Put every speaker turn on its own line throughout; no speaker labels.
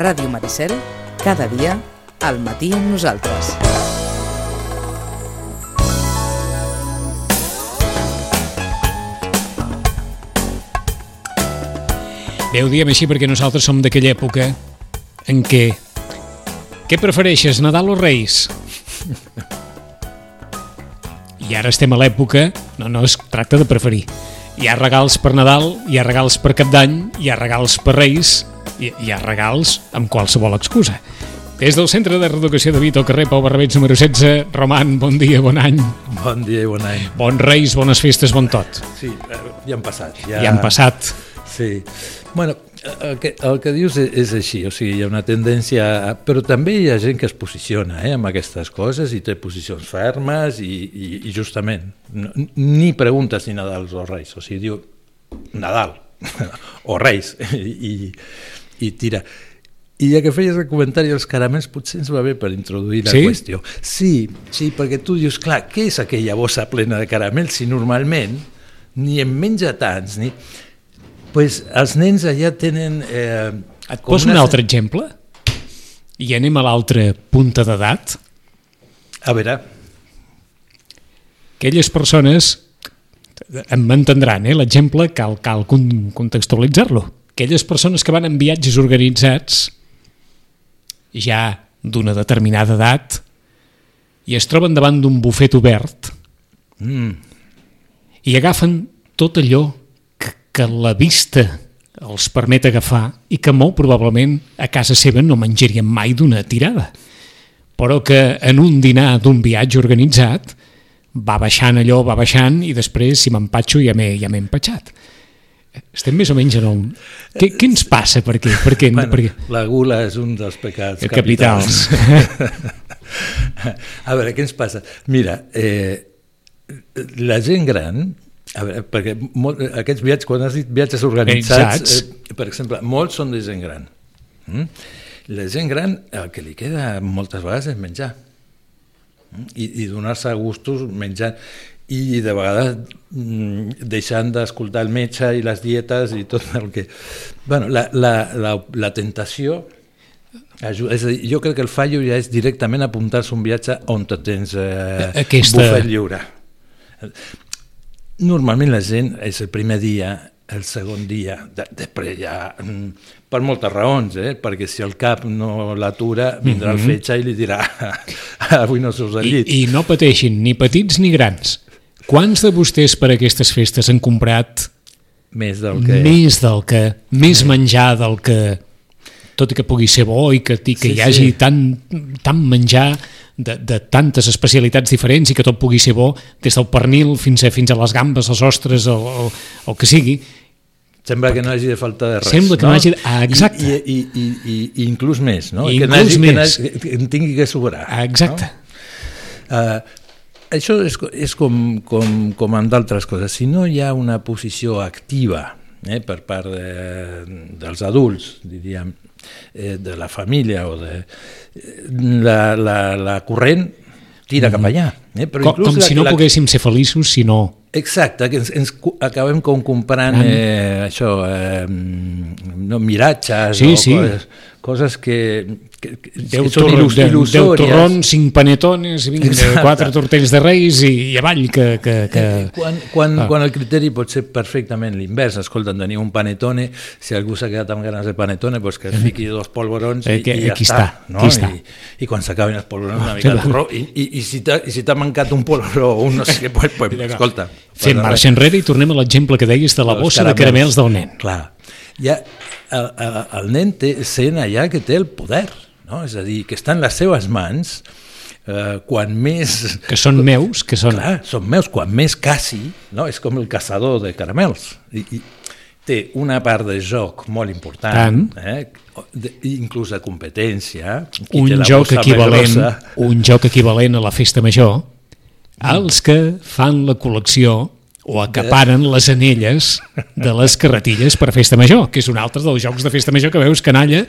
Ràdio Maricel, cada dia, al matí amb nosaltres.
Bé, ho diem així perquè nosaltres som d'aquella època en què... Què prefereixes, Nadal o Reis? I ara estem a l'època... No, no es tracta de preferir. Hi ha regals per Nadal, hi ha regals per Cap d'Any, hi ha regals per Reis, hi, hi ha regals amb qualsevol excusa. Des del Centre de Reeducació de Vito, carrer Pau Barrabets, número 16, Roman, bon dia, bon any.
Bon dia i bon any.
Bons Reis, bones festes, bon tot.
Sí, eh, ja han passat.
Ja, ja han passat.
Sí. Bueno, el que, el que dius és, és així, o sigui, hi ha una tendència... A, però també hi ha gent que es posiciona eh, amb aquestes coses i té posicions fermes i, i, i justament no, ni pregunta si Nadal o Reis, o sigui, diu Nadal o Reis i, i tira. I ja que feies el comentari dels caramels, potser ens va bé per introduir la
sí?
qüestió. Sí, sí, perquè tu dius, clar, què és aquella bossa plena de caramels si normalment ni en menja tants, ni pues els nens allà tenen... Eh,
Et poso una... un altre exemple? I anem a l'altra punta d'edat?
A veure...
Aquelles persones, em m'entendran, eh, l'exemple cal, cal contextualitzar-lo. Aquelles persones que van en viatges organitzats ja d'una determinada edat i es troben davant d'un bufet obert mm. i agafen tot allò que la vista els permet agafar i que molt probablement a casa seva no menjarien mai d'una tirada, però que en un dinar d'un viatge organitzat va baixant allò, va baixant i després si m'empatxo ja m'he ja empatxat. Estem més o menys en el... Què, què ens passa? Per què? Per què?
Bueno,
per què?
La gula és un dels pecats
capitals.
capitals. a veure, què ens passa? Mira, eh, la gent gran a veure, perquè molt, aquests viatges, quan has dit viatges organitzats, eh, per exemple, molts són de gent gran. Mm? La gent gran, el que li queda moltes vegades és menjar. Mm? I, i donar-se a gustos menjant i de vegades mm, deixant d'escoltar el metge i les dietes i tot el que... Bueno, la, la, la, la tentació ajuda, és a dir, jo crec que el fallo ja és directament apuntar-se un viatge on te tens eh, Aquesta... bufet lliure Normalment la gent és el primer dia, el segon dia, de, després ja, mm, per moltes raons, eh? perquè si el cap no l'atura, vindrà mm -hmm. el fetge i li dirà avui no surts al llit.
I, I no pateixin, ni petits ni grans. Quants de vostès per aquestes festes han comprat
més del que...
Més del que, més menjar del que tot i que pugui ser bo i que, i que sí, hi hagi sí. tant, tant menjar de, de tantes especialitats diferents i que tot pugui ser bo, des del pernil fins a, fins a les gambes, les ostres, el, el, el que sigui.
Sembla que no hagi de falta de res.
Sembla que
no,
no hagi de... Ah, exacte.
I, i, i, i, i inclús més, no?
I que inclús
hagi,
més.
Que, que en tingui que sobrar.
Ah, exacte.
No? Uh, això és, és com, com, com amb d'altres coses. Si no hi ha una posició activa eh, per part de, dels adults, diríem, eh, de la família o de la, la, la corrent tira mm. cap allà. Eh?
Però com, com la, si no la... poguéssim ser feliços si no...
Exacte, que ens, ens acabem com comprant eh, això, eh, no, miratges
sí,
o
sí.
coses, coses que, que, que
deu són il·lus, il·lusòries. Deu torrons, cinc panetones, vinga, quatre tortells de reis i, i avall que... que, que...
Eh, quan, quan, ah. quan el criteri pot ser perfectament l'invers, escolta, teniu un panetone, si algú s'ha quedat amb ganes de panetone, pues que es fiqui dos polvorons i, eh, que, i ja
aquí
està.
està, no? està.
I, I quan s'acaben els polvorons una mica d'arró, i, i, i si t'ha mancat un polvoró o un no sé què, pues, pues, escolta...
Fem marxa enrere i tornem a l'exemple que deies de la bossa de caramels del nen.
Clar, ja, el, el, el nen té, sent allà que té el poder, no? és a dir, que està en les seves mans, eh, quan més...
Que són meus, que són...
Clar, són meus, quan més caci, no? és com el caçador de caramels. I, i té una part de joc molt important, eh? de, inclús de competència.
Un joc, equivalent, un joc equivalent a la festa major, els que fan la col·lecció o acaparen les anelles de les carretilles per festa major, que és un altre dels jocs de festa major que veus canalla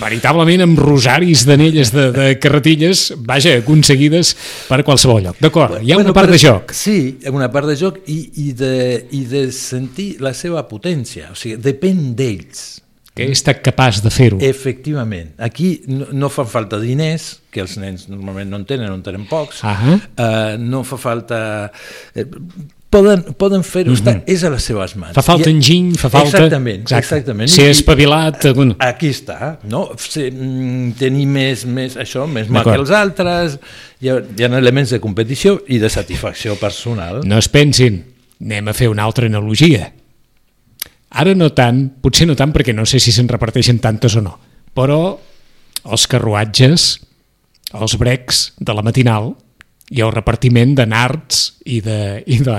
veritablement amb rosaris d'anelles de, de carretilles, vaja, aconseguides per qualsevol lloc. D'acord, hi ha bueno, una part de joc.
Sí, una part de joc i, i, de, i de sentir la seva potència, o sigui, depèn d'ells.
que estat capaç de fer-ho.
Efectivament. Aquí no, no fan falta diners, que els nens normalment no en tenen, no en tenen pocs.
Ah
uh, no fa falta... Eh, poden, poden fer-ho, mm -hmm. és a les seves mans.
Fa falta
I,
enginy, fa falta...
Exactament, exacte. exactament.
Ser espavilat... Bueno.
Aquí està, no? Ser, mm, tenir més, més això, més mal que els altres, hi ha, hi ha elements de competició i de satisfacció personal.
No es pensin, anem a fer una altra analogia Ara no tant, potser no tant perquè no sé si se'n reparteixen tantes o no, però els carruatges, els brecs de la matinal i el repartiment de narts i de, i de,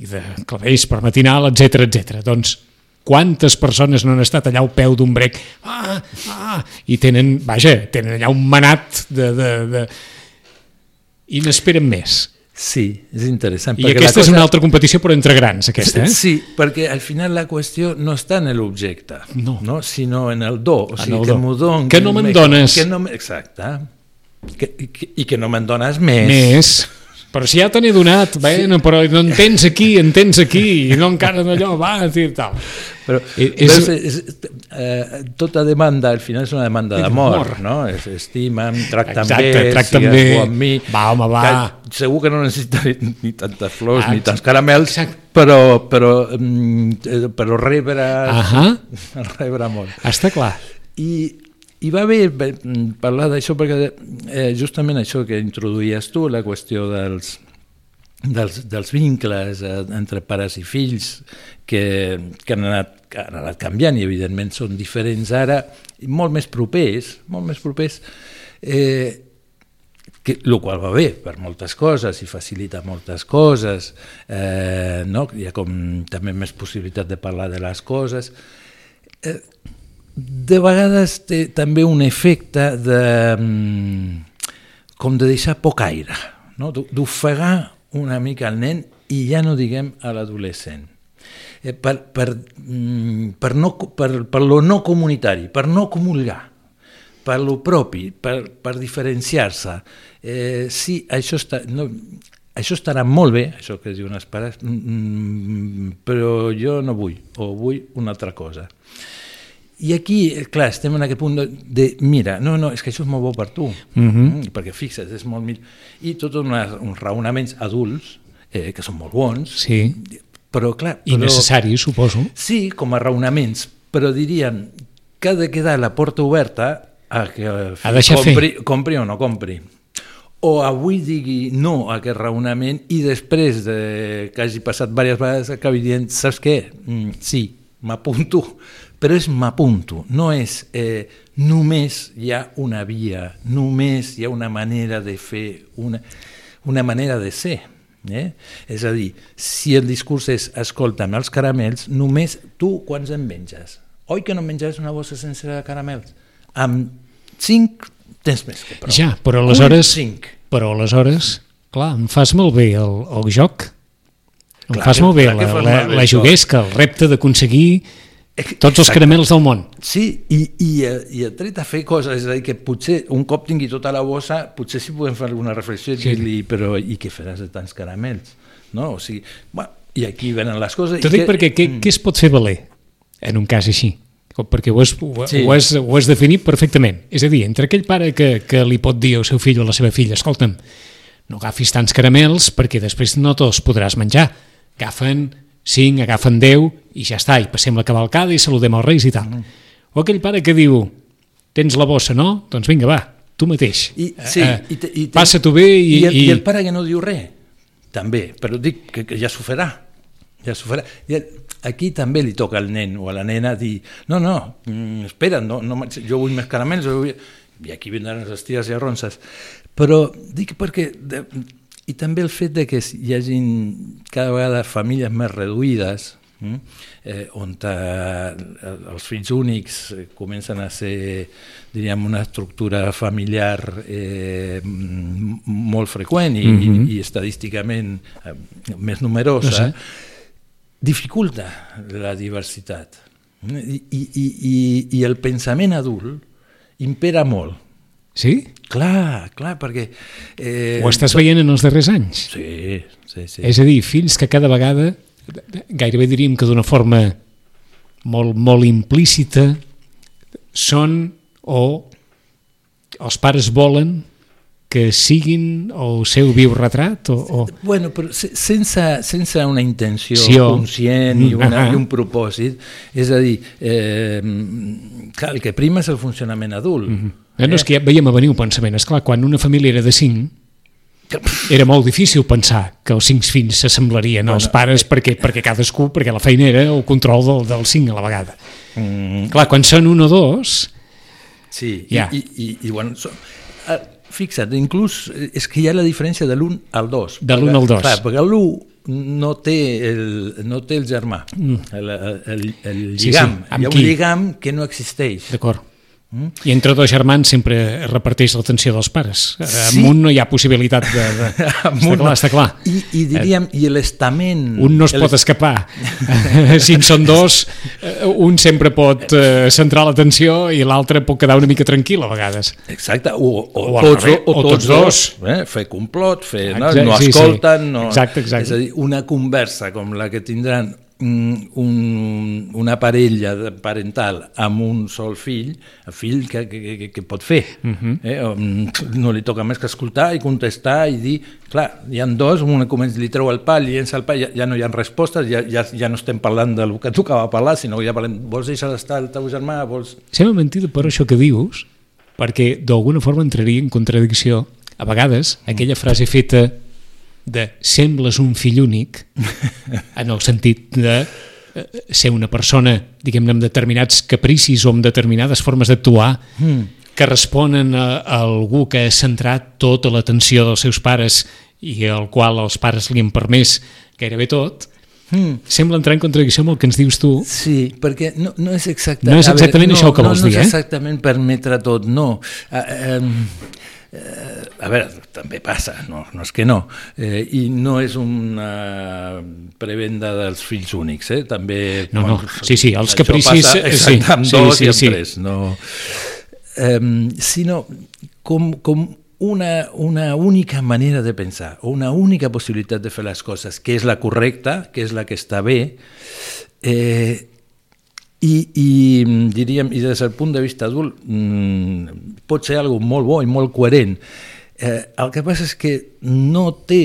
i de clavells per matinal, etc etc. Doncs quantes persones no han estat allà al peu d'un brec ah, ah, i tenen, vaja, tenen allà un manat de, de, de... i n'esperen més
Sí, és interessant.
I aquesta cosa... és una altra competició però entre grans, aquesta, eh?
Sí, perquè al final la qüestió no està en l'objecte,
no.
no. sinó en el do. O sigui,
que
m'ho.
Que no me'n dones.
Que no, exacte. Que, que, I que no me'n dones més.
Més. Però si ja te n'he donat, bueno, sí. però no en tens aquí, en tens aquí, i no encara d'allò, va, i tal.
Però és, és, és, eh, tota demanda, al final és una demanda d'amor, no? És, estima'm, tracta'm
Exacte,
bé,
tracta'm
bé,
amb
mi.
Va, home, va.
Que, segur que no necessita ni, tantes flors, ah, ni tants caramels, exacte. però, però, mm, però rebre,
uh -huh.
rebre molt.
Està clar.
I i va bé parlar d'això perquè eh, justament això que introduïes tu, la qüestió dels, dels, dels vincles eh, entre pares i fills que, que, han anat, que han anat canviant i evidentment són diferents ara, molt més propers, molt més propers, eh, que, el qual va bé per moltes coses i facilita moltes coses, eh, no? hi ha com també més possibilitat de parlar de les coses. Eh, de vegades té també un efecte de, mm, com de deixar poc aire, no? d'ofegar una mica el nen i ja no diguem a l'adolescent. Eh, per, per, mm, per, no, per, per lo no comunitari, per no comulgar, per lo propi, per, per diferenciar-se. Eh, sí, això, està, no, això estarà molt bé, això que diuen els pares, mm, però jo no vull, o vull una altra cosa. I aquí, clar, estem en aquest punt de, de mira, no, no, és que això és molt bo per tu,
uh mhm. -huh.
mm, perquè fixa't, és molt millor. I tots uns raonaments adults, eh, que són molt bons,
sí.
però clar...
I
però,
necessaris, suposo.
Sí, com a raonaments, però diríem que ha de quedar la porta oberta a que
a
compri, compri o no compri o avui digui no a aquest raonament i després de que hagi passat diverses vegades acabi dient, saps què? Mm, sí, m'apunto però és m'apunto, no és eh, només hi ha una via, només hi ha una manera de fer, una, una manera de ser. Eh? És a dir, si el discurs és escolta'm els caramels, només tu quants en menges? Oi que no menges una bossa sencera de caramels? Amb cinc tens més que prou.
Ja, però aleshores... cinc. Però aleshores, clar, em fas molt bé el, el joc, em clar, fas molt bé la, la, la, la juguesca, el repte d'aconseguir tots els caramels del món.
Sí, i, i, eh, i ha tret a fer coses, és a dir, que potser un cop tingui tota la bossa, potser sí podem fer alguna reflexió i sí. dir-li, però i què faràs de tants caramels? No? O sigui, bueno, i aquí venen les coses...
T'ho dic que... perquè què, mm. què es pot fer valer en un cas així? perquè ho has, ho, sí. ho, has, ho has definit perfectament. És a dir, entre aquell pare que, que li pot dir al seu fill o a la seva filla, escolta'm, no agafis tants caramels perquè després no te'ls podràs menjar. Agafen 5, agafen 10 i ja està, i passem la cavalcada i saludem els reis i tal. Mm. O aquell pare que diu, tens la bossa, no? Doncs vinga, va, tu mateix.
I, sí, uh, i, i
Passa-t'ho bé i,
i, el, i... I el pare que no diu res, també, però dic que, que ja s'ho farà. Ja s'ho farà. I aquí també li toca al nen o a la nena dir, no, no, mm, espera, no, no, jo vull més caramels, vull... i aquí vindran les ties i arronses. Però dic perquè de, i també el fet de que hi hagin cada vegada famílies més reduïdes, mm, eh, on eh, els fills únics eh, comencen a ser, diríem, una estructura familiar eh, molt freqüent i, mm -hmm. i, i estadísticament eh, més numerosa, no sé. dificulta la diversitat. I, i, i, I el pensament adult impera molt
Sí?
Clar, clar, perquè...
Eh, Ho estàs veient en els darrers anys?
Sí, sí, sí.
És a dir, fills que cada vegada, gairebé diríem que d'una forma molt, molt implícita, són o els pares volen que siguin el seu viu retrat o, o...
Bueno, però sense, sense una intenció
sí, o...
conscient i, una, uh -huh. i un propòsit, és a dir, eh, clar, el que prima és el funcionament adult. Uh -huh.
eh? No, és que ja veiem a venir un pensament. És clar, quan una família era de cinc, era molt difícil pensar que els cinc fills s'assemblarien bueno, als pares perquè, perquè cadascú, perquè la feina era el control del, del cinc a la vegada. Mm. Clar, quan són un o dos...
Sí, ja. i, i, i, i bueno, so, Fixa't, inclús eh, és que hi ha la diferència de l'1 al 2.
De l'1 al 2. Clar,
perquè l'1 no té el, no té el germà, mm. el, el, el lligam. Sí, sí. Hi ha un qui? lligam que no existeix.
D'acord. Mm? I entre dos germans sempre es reparteix l'atenció dels pares. Sí. Amb un no hi ha possibilitat de... de... està clar, no. està clar.
I, i diríem, i l'estament...
Un no es pot escapar. si en són dos, eh, un sempre pot centrar l'atenció i l'altre pot quedar una mica tranquil a vegades.
Exacte, o, o, o, tots, o, o, o tots, tots dos. dos. Eh? Fer complot, fer, no, no escolten... Sí. No,
exacte, exacte.
És a dir, una conversa com la que tindran un, una parella parental amb un sol fill, el fill que, que, que pot fer. Uh mhm. -huh. eh? No li toca més que escoltar i contestar i dir, clar, hi han dos, un comença, li treu el pal, llença el pal, ja, ja no hi ha respostes, ja, ja, ja no estem parlant del que tocava parlar, sinó ja parlem, vols deixar d'estar el teu germà, vols...
Sembla mentida per això que dius, perquè d'alguna forma entraria en contradicció a vegades aquella frase feta de sembles un fill únic en el sentit de eh, ser una persona, diguem-ne, amb determinats capricis o amb determinades formes d'actuar mm. que responen a, a algú que ha centrat tota l'atenció dels seus pares i al qual els pares li han permès gairebé tot, Mm. Sembla entrar en contradicció amb el que ens dius tu.
Sí, perquè no, no és exactament...
No és exactament veure, això no, que vols
no,
dir,
eh?
No
és exactament permetre tot, no. Uh, uh, Eh, a veure, també passa, no, no és que no, eh, i no és una prebenda dels fills únics, eh? també...
No, no, sí, sí, els capricis...
Passa sí, amb sí, dos sí, i amb sí. tres, no... Eh, sinó com, com una, una única manera de pensar, o una única possibilitat de fer les coses, que és la correcta, que és la que està bé, eh, i, i diríem, i des del punt de vista adult mmm, pot ser algo molt bo i molt coherent. Eh, el que passa és que no té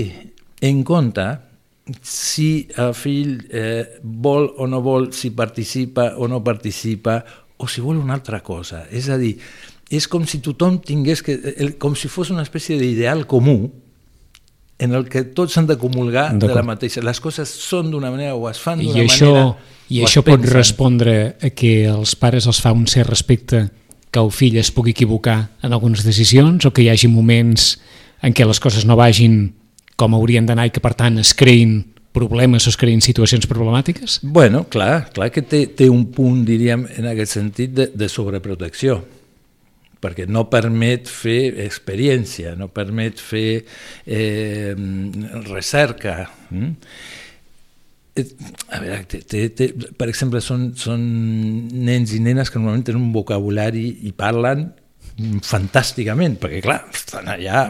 en compte si el fill eh, vol o no vol, si participa o no participa, o si vol una altra cosa. És a dir, és com si tothom tingués que... El, com si fos una espècie d'ideal comú en el que tots s'han de comulgar de la mateixa. Les coses són d'una manera o es fan d'una manera
I això pot respondre a que els pares els fa un cert respecte que el fill es pugui equivocar en algunes decisions o que hi hagi moments en què les coses no vagin com haurien d'anar i que per tant es creïn problemes o es creïn situacions problemàtiques?
Bueno, clar, clar que té, té un punt, diríem, en aquest sentit de, de sobreprotecció perquè no permet fer experiència, no permet fer eh, recerca. Mm? A veure, té, té, té, per exemple, són, són nens i nenes que normalment tenen un vocabulari i parlen fantàsticament, perquè clar, estan allà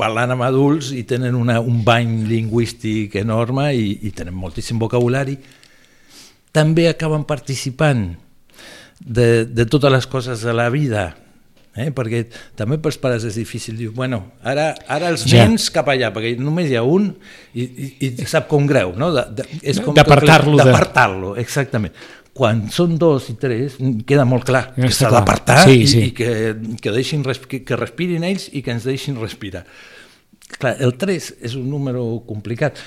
parlant amb adults i tenen una, un bany lingüístic enorme i, i tenen moltíssim vocabulari. També acaben participant de, de totes les coses de la vida, Eh? perquè també pels pares és difícil dir, bueno, ara, ara els ja. nens cap allà, perquè només hi ha un i, i, i sap com greu, no? De,
de, és com d'apartar-lo.
D'apartar-lo, exactament. Quan són dos i tres, queda molt clar ja que s'ha d'apartar sí, sí. i, i que, que, deixin, que, que respirin ells i que ens deixin respirar. Clar, el 3 és un número complicat.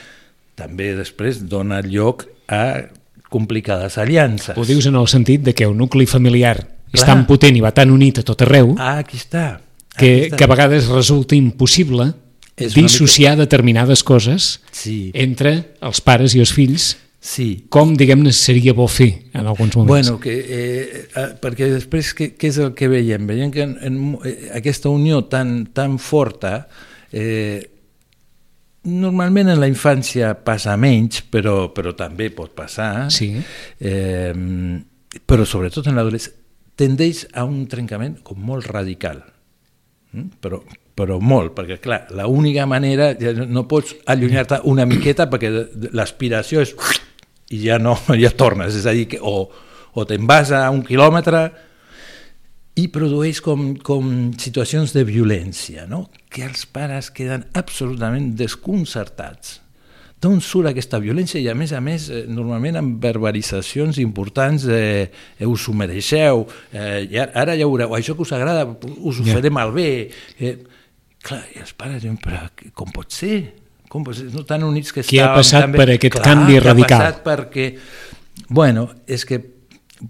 També després dona lloc a complicades aliances.
Ho dius en el sentit de que un nucli familiar és tan potent i va tan unit a tot arreu
ah, aquí està.
Aquí que, està. que a vegades resulta impossible és dissociar mica... determinades coses sí. entre els pares i els fills
sí.
com, diguem-ne, seria bo fer en alguns moments.
Bueno, que, eh, eh, perquè després què, què és el que veiem? Veiem que en, en, eh, aquesta unió tan, tan forta eh, normalment en la infància passa menys, però, però també pot passar,
sí.
eh, però sobretot en l'adolescència tendeix a un trencament com molt radical, mm? però, però molt, perquè clar, l'única manera, ja no pots allunyar-te una miqueta perquè l'aspiració és i ja no, ja tornes, és a dir, que, o, o te'n vas a un quilòmetre i produeix com, com situacions de violència, no? que els pares queden absolutament desconcertats. D'on surt aquesta violència i a més a més eh, normalment amb verbalitzacions importants eh, eh, us ho mereixeu, eh, i ara ja veureu, això que us agrada us ho yeah. faré malbé. Eh, clar, i els pares diuen, però com pot ser? Com pot ser? No tan units que
Què ha passat també... per aquest clar, canvi radical?
Ha passat perquè... Bueno, és que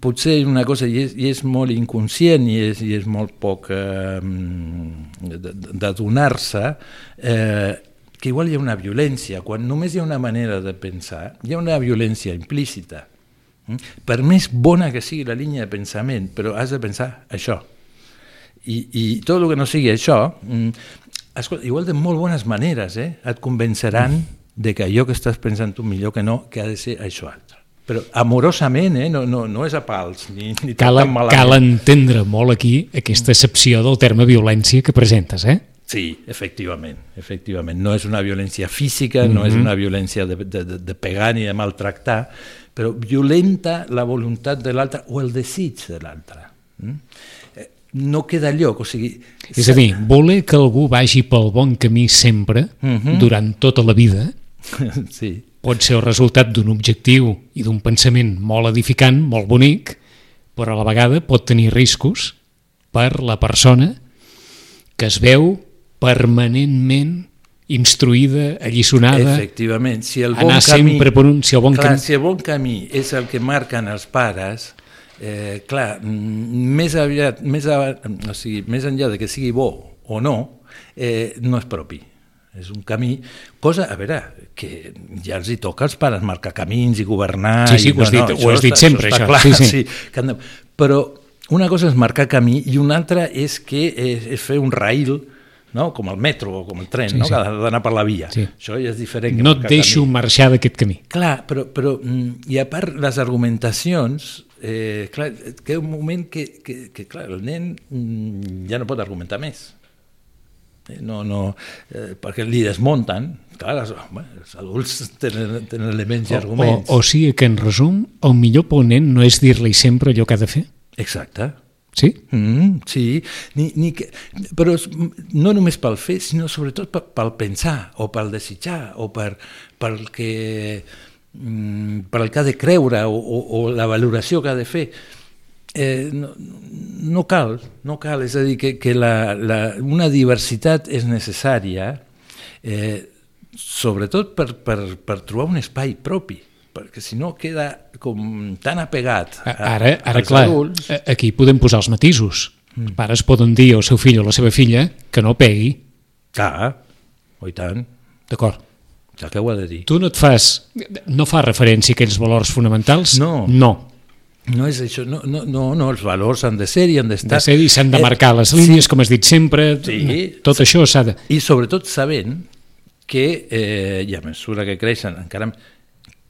potser una cosa, i és, i és molt inconscient i és, i és molt poc eh, d'adonar-se, eh, que igual hi ha una violència, quan només hi ha una manera de pensar, hi ha una violència implícita. Mm? Per més bona que sigui la línia de pensament, però has de pensar això. I, i tot el que no sigui això, mm, escolta, igual de molt bones maneres, eh? et convenceran de que allò que estàs pensant tu millor que no, que ha de ser això altre però amorosament, eh? no, no, no és a pals, ni, ni
cal, cal entendre molt aquí aquesta excepció del terme violència que presentes, eh?
Sí, efectivament, efectivament. No és una violència física, mm -hmm. no és mhm. una violència de, de, de pegar ni de maltractar, però violenta la voluntat de l'altre o el desig de l'altre. Mm? Eh, no queda lloc, o sigui...
És a dir, voler que algú vagi pel bon camí sempre, mm -hmm. durant tota la vida,
sí
pot ser el resultat d'un objectiu i d'un pensament molt edificant, molt bonic, però a la vegada pot tenir riscos per la persona que es veu permanentment instruïda, allisonada,
Efectivament, si el bon anar
camí, sempre per un... Si el bon
clar,
camí...
si el bon camí és el que marquen els pares, eh, clar, més aviat, més, a, o sigui, més enllà de que sigui bo o no, eh, no és propi és un camí, cosa, a veure, que ja els hi toca als pares marcar camins i governar...
Sí, sí, i, ho has dit, no, ho has dit està, sempre, això.
Clar, sí, sí. sí que però una cosa és marcar camí i una altra és que és, és fer un rail, no? com el metro o com el tren, sí, no? sí. que ha d'anar per la via. Sí. Això ja és diferent.
no et deixo camí. marxar d'aquest camí.
Clar, però, però, mm, i a part les argumentacions, eh, clar, que un moment que, que, que clar, el nen mm, ja no pot argumentar més Eh, no, no, eh, perquè li desmunten, clar, els, bueno, els adults tenen, tenen elements i arguments.
O, o, o sigui que, en resum, el millor ponent no és dir-li sempre allò que ha de fer?
Exacte.
Sí?
Mm, sí, ni, ni que, però no només pel fer, sinó sobretot pel, pel pensar, o pel desitjar, o per, pel que, mm, per el que ha de creure, o, o, o la valoració que ha de fer. Eh, no, no cal, no cal, és a dir, que, que la, la, una diversitat és necessària, eh, sobretot per, per, per trobar un espai propi, perquè si no queda com tan apegat a,
ara, ara als clar, adults. Aquí podem posar els matisos. Mm. Pares poden dir al seu fill o a la seva filla que no pegui.
Clar, oi tant.
D'acord.
Ja que ho ha de dir.
Tu no et fas... No fa referència a aquells valors fonamentals?
No.
No
no és això, no, no, no, no els valors han de ser i han d'estar...
De ser i s'han de eh, marcar les línies, sí, com has dit sempre, sí, tot això s'ha de...
I sobretot sabent que, eh, i a mesura que creixen encara,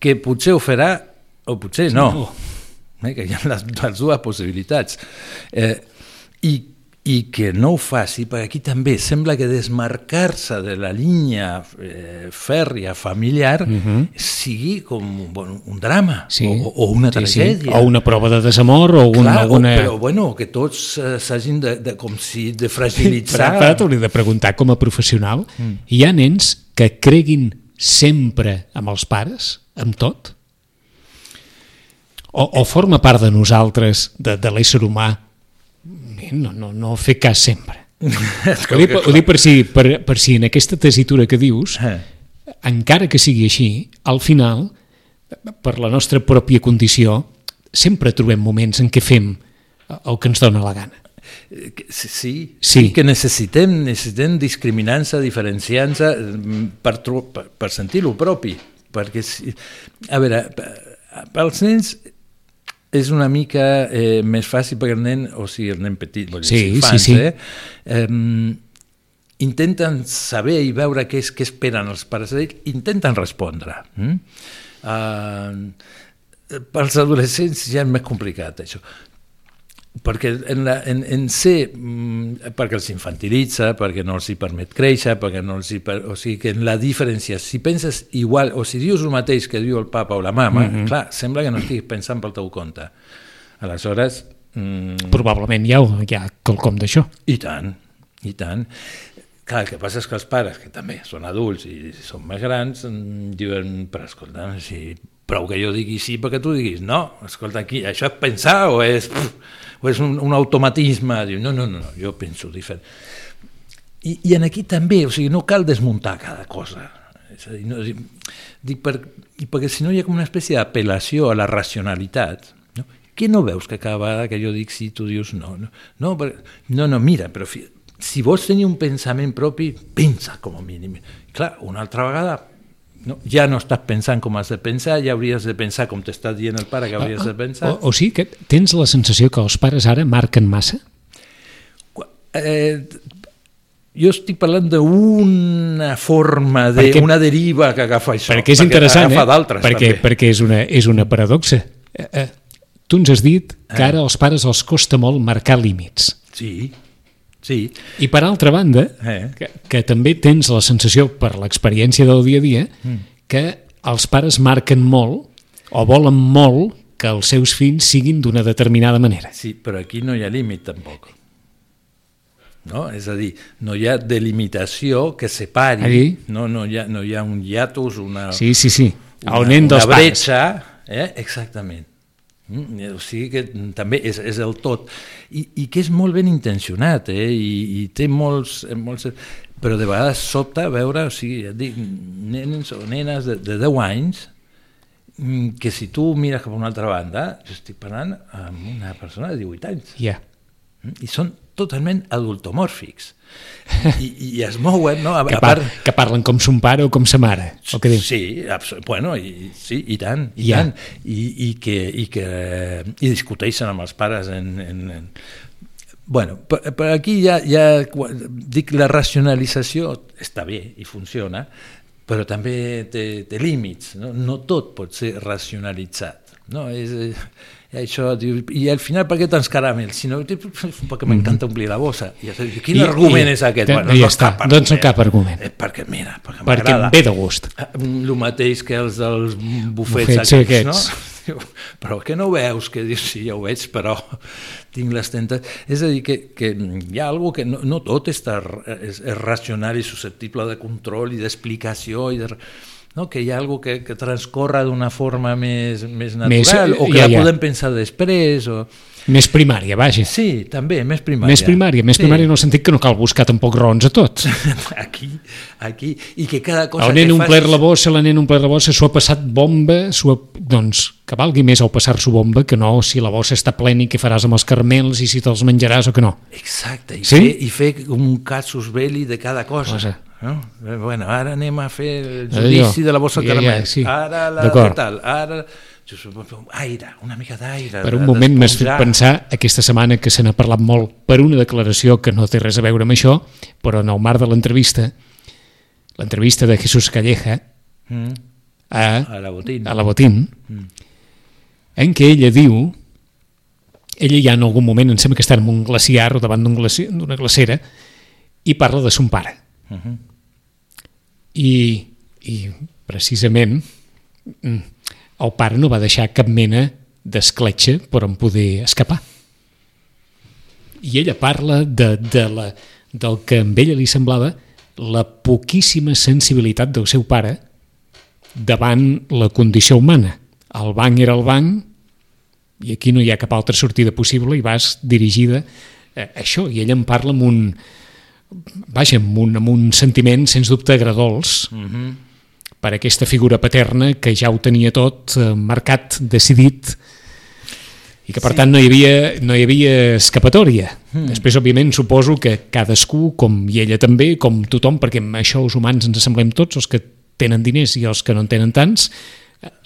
que potser ho farà o potser no, no. Eh, que hi ha les, les dues possibilitats. Eh, I i que no ho faci, perquè aquí també sembla que desmarcar-se de la línia eh, fèrria familiar uh mhm. -huh. sigui com bueno, un drama sí. o, o una sí, tragèdia.
Sí. O una prova de desamor o una... Clar,
una... O, però bueno, que tots eh, s'hagin de, de, com si de fragilitzar...
Però, però t'hauria de preguntar com a professional, mm. hi ha nens que creguin sempre amb els pares, amb tot? O, o forma part de nosaltres, de, de l'ésser humà, no, no, no fer cas sempre. ho, dic, ho dic per si, per, per si en aquesta tesitura que dius, eh. encara que sigui així, al final, per la nostra pròpia condició, sempre trobem moments en què fem el que ens dona la gana.
Sí, sí, que necessitem, necessitem discriminant-se, diferenciant-se mm, per, per, per sentir-lo propi. Perquè, a veure, pels nens és una mica eh, més fàcil perquè el nen, o sigui, el nen petit,
dir, sí, infants, sí, sí. Eh,
eh, intenten saber i veure què, és, què esperen els pares d'ells, intenten respondre. Mm? Uh, pels adolescents ja és més complicat, això perquè en, la, en, en ser, mm, perquè els infantilitza, perquè no els hi permet créixer, perquè no els hi per, o sigui que en la diferència, si penses igual, o si dius el mateix que diu el papa o la mama, mm -hmm. clar, sembla que no estiguis pensant pel teu compte. Aleshores...
Mm, Probablement hi ha, hi ha quelcom d'això.
I tant, i tant. Clar, el que passa és que els pares, que també són adults i són més grans, diuen, però escolta, si prou que jo digui sí perquè tu diguis no, escolta, aquí, això és pensar o és, o és un, un automatisme? Diu, no, no, no, no, jo penso diferent. I, I en aquí també, o sigui, no cal desmuntar cada cosa. És a dir, no, dic, per, perquè si no hi ha com una espècie d'apel·lació a la racionalitat, no? que no veus que cada vegada que jo dic sí, tu dius no? No, no, per, no, no mira, però fi, si vols tenir un pensament propi, pensa com a mínim. Clar, una altra vegada no, ja no estàs pensant com has de pensar, ja hauries de pensar com t'està dient el pare que hauries de pensar.
O, o sigui que tens la sensació que els pares ara marquen massa?
Eh, jo estic parlant d'una forma, d'una deriva que agafa això.
Perquè és perquè interessant, eh? Perquè, també. perquè és una, és una paradoxa. Eh, eh, tu ens has dit que eh. ara als pares els costa molt marcar límits.
Sí, sí.
I per altra banda, eh. que, que també tens la sensació, per l'experiència del dia a dia, mm. que els pares marquen molt o volen molt que els seus fills siguin d'una determinada manera.
Sí, però aquí no hi ha límit tampoc. No? És a dir, no hi ha delimitació que separi, Allí? no, no, hi ha, no hi ha un hiatus, una,
sí, sí, sí. El una, dels
una bretxa, eh? exactament. Mm? O sigui que també és, és el tot. I, I que és molt ben intencionat, eh? I, i té molts, molts... Però de vegades sobta veure, o sigui, ja dic, nens o nenes de, de 10 anys mm, que si tu mires cap a una altra banda, jo estic parlant amb una persona de 18 anys.
Yeah.
I són totalment adultomòrfics. I, i es mouen, no? A,
que, par, a part... que parlen com son pare o com sa mare, o què?
Sí, bueno, i, sí, i tant, i ja. tant. I, i, que, i, que, I discuteixen amb els pares en... en, en... Bueno, per, per aquí ja, ja dic la racionalització està bé i funciona, però també té, té límits, no? no tot pot ser racionalitzat. No? És, i això, diu, i al final per què tants caramels? Si no, perquè m'encanta omplir la bossa. I diu, quin I, argument i, és aquest?
Bueno, no, ja està, cap doncs no cap argument.
Eh, perquè, mira, perquè,
perquè em ve de gust.
El mateix que els dels bufets, bufets aquests, aquests, no? però que no veus? Que dius, sí, ja ho veig, però tinc les tentes... És a dir, que, que hi ha alguna que no, no tot està, és, és racional i susceptible de control i d'explicació i de no? que hi ha alguna que, que transcorre d'una forma més, més natural més, o que ja, la ja. podem pensar després o...
Més primària, vaja.
Sí, també, més primària.
Més primària, més sí. primària en el sentit que no cal buscar tampoc raons a tots.
aquí, aquí, i que cada cosa
el nen omplert facis... la bossa, la nen omplert la bossa, s'ho ha passat bomba, ha... doncs que valgui més el passar-s'ho bomba que no si la bossa està plena i què faràs amb els carmels i si te'ls menjaràs o que no.
Exacte, i, sí? fer, i fer un casus belli de cada cosa. cosa. No? Bueno, ara anem a fer el judici de la bossa ja, caramel. Ja, sí. Ara la tal? Ara aire, una mica d'aire.
Per un moment m'has fet pensar aquesta setmana que se n'ha parlat molt per una declaració que no té res a veure amb això, però en el marc de l'entrevista, l'entrevista de Jesús Calleja mm. a,
a la Botín,
a la Botín mm. en què ella diu ella ja en algun moment em sembla que està en un glaciar o davant d'una glaci glacera i parla de son pare. Uh mhm. -huh. I, I precisament mm, el pare no va deixar cap mena d'escletxa per on poder escapar. I ella parla de, de la, del que amb ella li semblava la poquíssima sensibilitat del seu pare davant la condició humana. El banc era el banc i aquí no hi ha cap altra sortida possible i vas dirigida a això. I ella em parla amb un, vaja, amb un, amb un sentiment, sens dubte, agradols, uh mhm. -huh. per aquesta figura paterna que ja ho tenia tot eh, marcat, decidit, i que per sí. tant no hi havia, no hi havia escapatòria. Mm. Després, òbviament, suposo que cadascú, com i ella també, com tothom, perquè amb això els humans ens assemblem tots, els que tenen diners i els que no en tenen tants,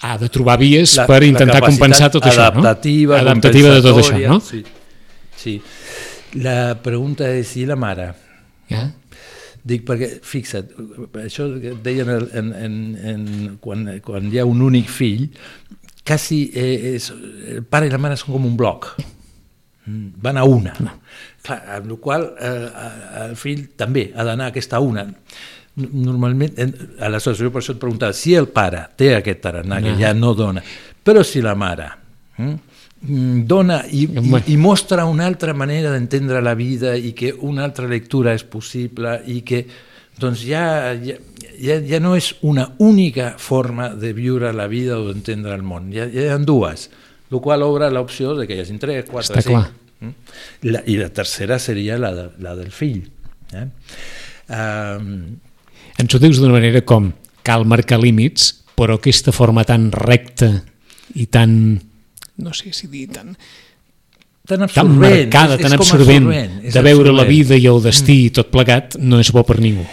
ha de trobar vies la, per intentar compensar tot això, no?
Adaptativa
de tot això, no?
Sí. sí. La pregunta és si la mare
ja?
Dic perquè, fixa't, això que et deien en, en, en, en, quan, quan hi ha un únic fill, quasi eh, és, el pare i la mare són com un bloc, mm, van a una. No. Clar, amb la qual eh, el fill també ha d'anar a aquesta una. Normalment, aleshores jo per això et preguntava, si el pare té aquest tarannà, que ja no dona, però si la mare hm, dona i, i, i mostra una altra manera d'entendre la vida i que una altra lectura és possible i que doncs ja, ja, ja, ja no és una única forma de viure la vida o d'entendre el món, ja, ja hi ha dues, el qual obre l'opció de que hi hagi tres, quatre,
Està
cinc. Mm? La, I la tercera seria la, de, la del fill. Eh? Um,
Ens ho dius d'una manera com cal marcar límits, però aquesta forma tan recta i tan, no sé si dir, tan,
tan,
tan marcada, és, tan és absorbent, absorbent de veure absorbent. la vida i el destí mm. tot plegat, no és bo per ningú.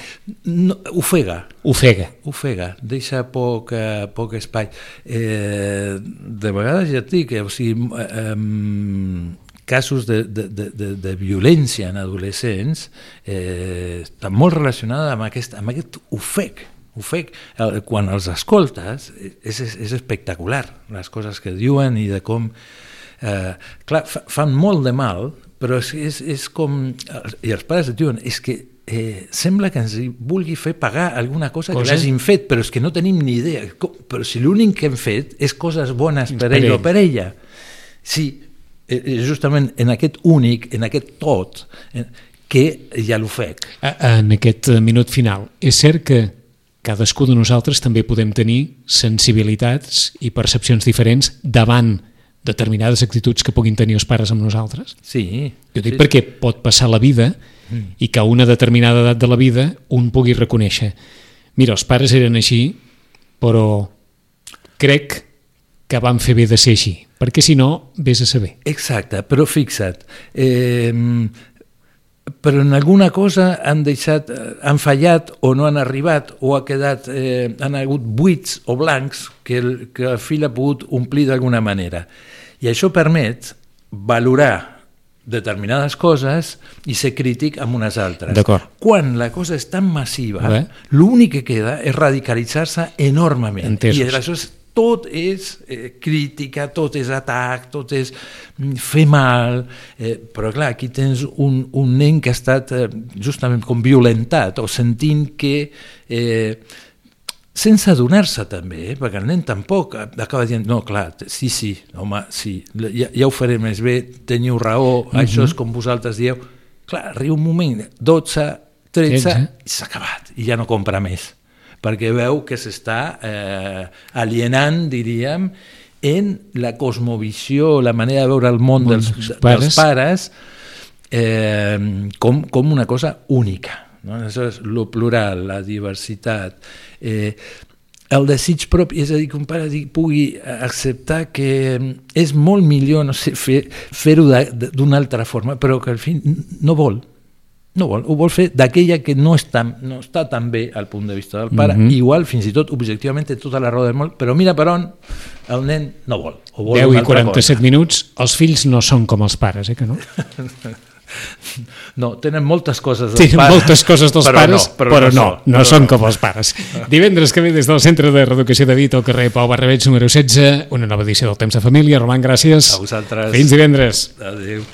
No, ofega.
Ofega.
Ofega, deixa poc, eh, poc espai. Eh, de vegades ja et dic, eh, o sigui, eh, casos de, de, de, de violència en adolescents eh, estan molt relacionada amb aquest, amb aquest ofec ofec. Quan els escoltes és, és, és espectacular les coses que diuen i de com eh, clar, fa, fan molt de mal, però és, és, és com... I els pares et diuen, és que eh, sembla que ens vulgui fer pagar alguna cosa, cosa? que l'hagin fet, però és que no tenim ni idea. Com, però si l'únic que hem fet és coses bones per, per ell, ell o per ella. Sí, eh, eh, justament en aquest únic, en aquest tot, eh, que ha l'ofec.
En aquest minut final, és cert que cadascú de nosaltres també podem tenir sensibilitats i percepcions diferents davant determinades actituds que puguin tenir els pares amb nosaltres.
Sí.
Jo dic
sí,
perquè pot passar la vida mm. i que a una determinada edat de la vida un pugui reconèixer mira, els pares eren així, però crec que van fer bé de ser així, perquè si no, vés a saber.
Exacte, però fixa't, eh, però en alguna cosa han deixat, han fallat o no han arribat o ha quedat, eh, han hagut buits o blancs que el, que el fill ha pogut omplir d'alguna manera. I això permet valorar determinades coses i ser crític amb unes altres. Quan la cosa és tan massiva, l'únic que queda és radicalitzar-se enormement.
Entesos.
I això és tot és eh, crítica, tot és atac, tot és mm, fer mal, eh, però clar, aquí tens un, un nen que ha estat eh, justament com violentat o sentint que eh, sense adonar-se també, eh? perquè el nen tampoc acaba dient, no, clar, sí, sí, home, sí, ja, ja ho faré més bé, teniu raó, uh -huh. això és com vosaltres dieu. Clar, arriba un moment, 12, 13, 13. i s'ha acabat, i ja no compra més, perquè veu que s'està eh, alienant, diríem, en la cosmovisió, la manera de veure el món dels, pares, dels pares eh, com, com una cosa única no? Aleshores, lo plural, la diversitat, eh, el desig propi, és a dir, que un pare pugui acceptar que és molt millor, no sé, fer-ho fer d'una altra forma, però que al fi no vol, no vol, ho vol fer d'aquella que no està, no està tan bé al punt de vista del pare, mm -hmm. igual, fins i tot, objectivament, té tota la raó del món, però mira per on el nen no vol. O vol
10 i 47 cosa. minuts, els fills no són com els pares, eh, que no?
No, tenen moltes coses dels
tenen
pares.
moltes coses dels
però
pares,
no, però,
però, no,
no,
no, no són com els pares. Divendres que ve des del Centre de Reeducació de Vit al carrer Pau Barrabeig número 16, una nova edició del Temps de Família. Roman, gràcies.
A vosaltres.
Fins divendres.
Adéu.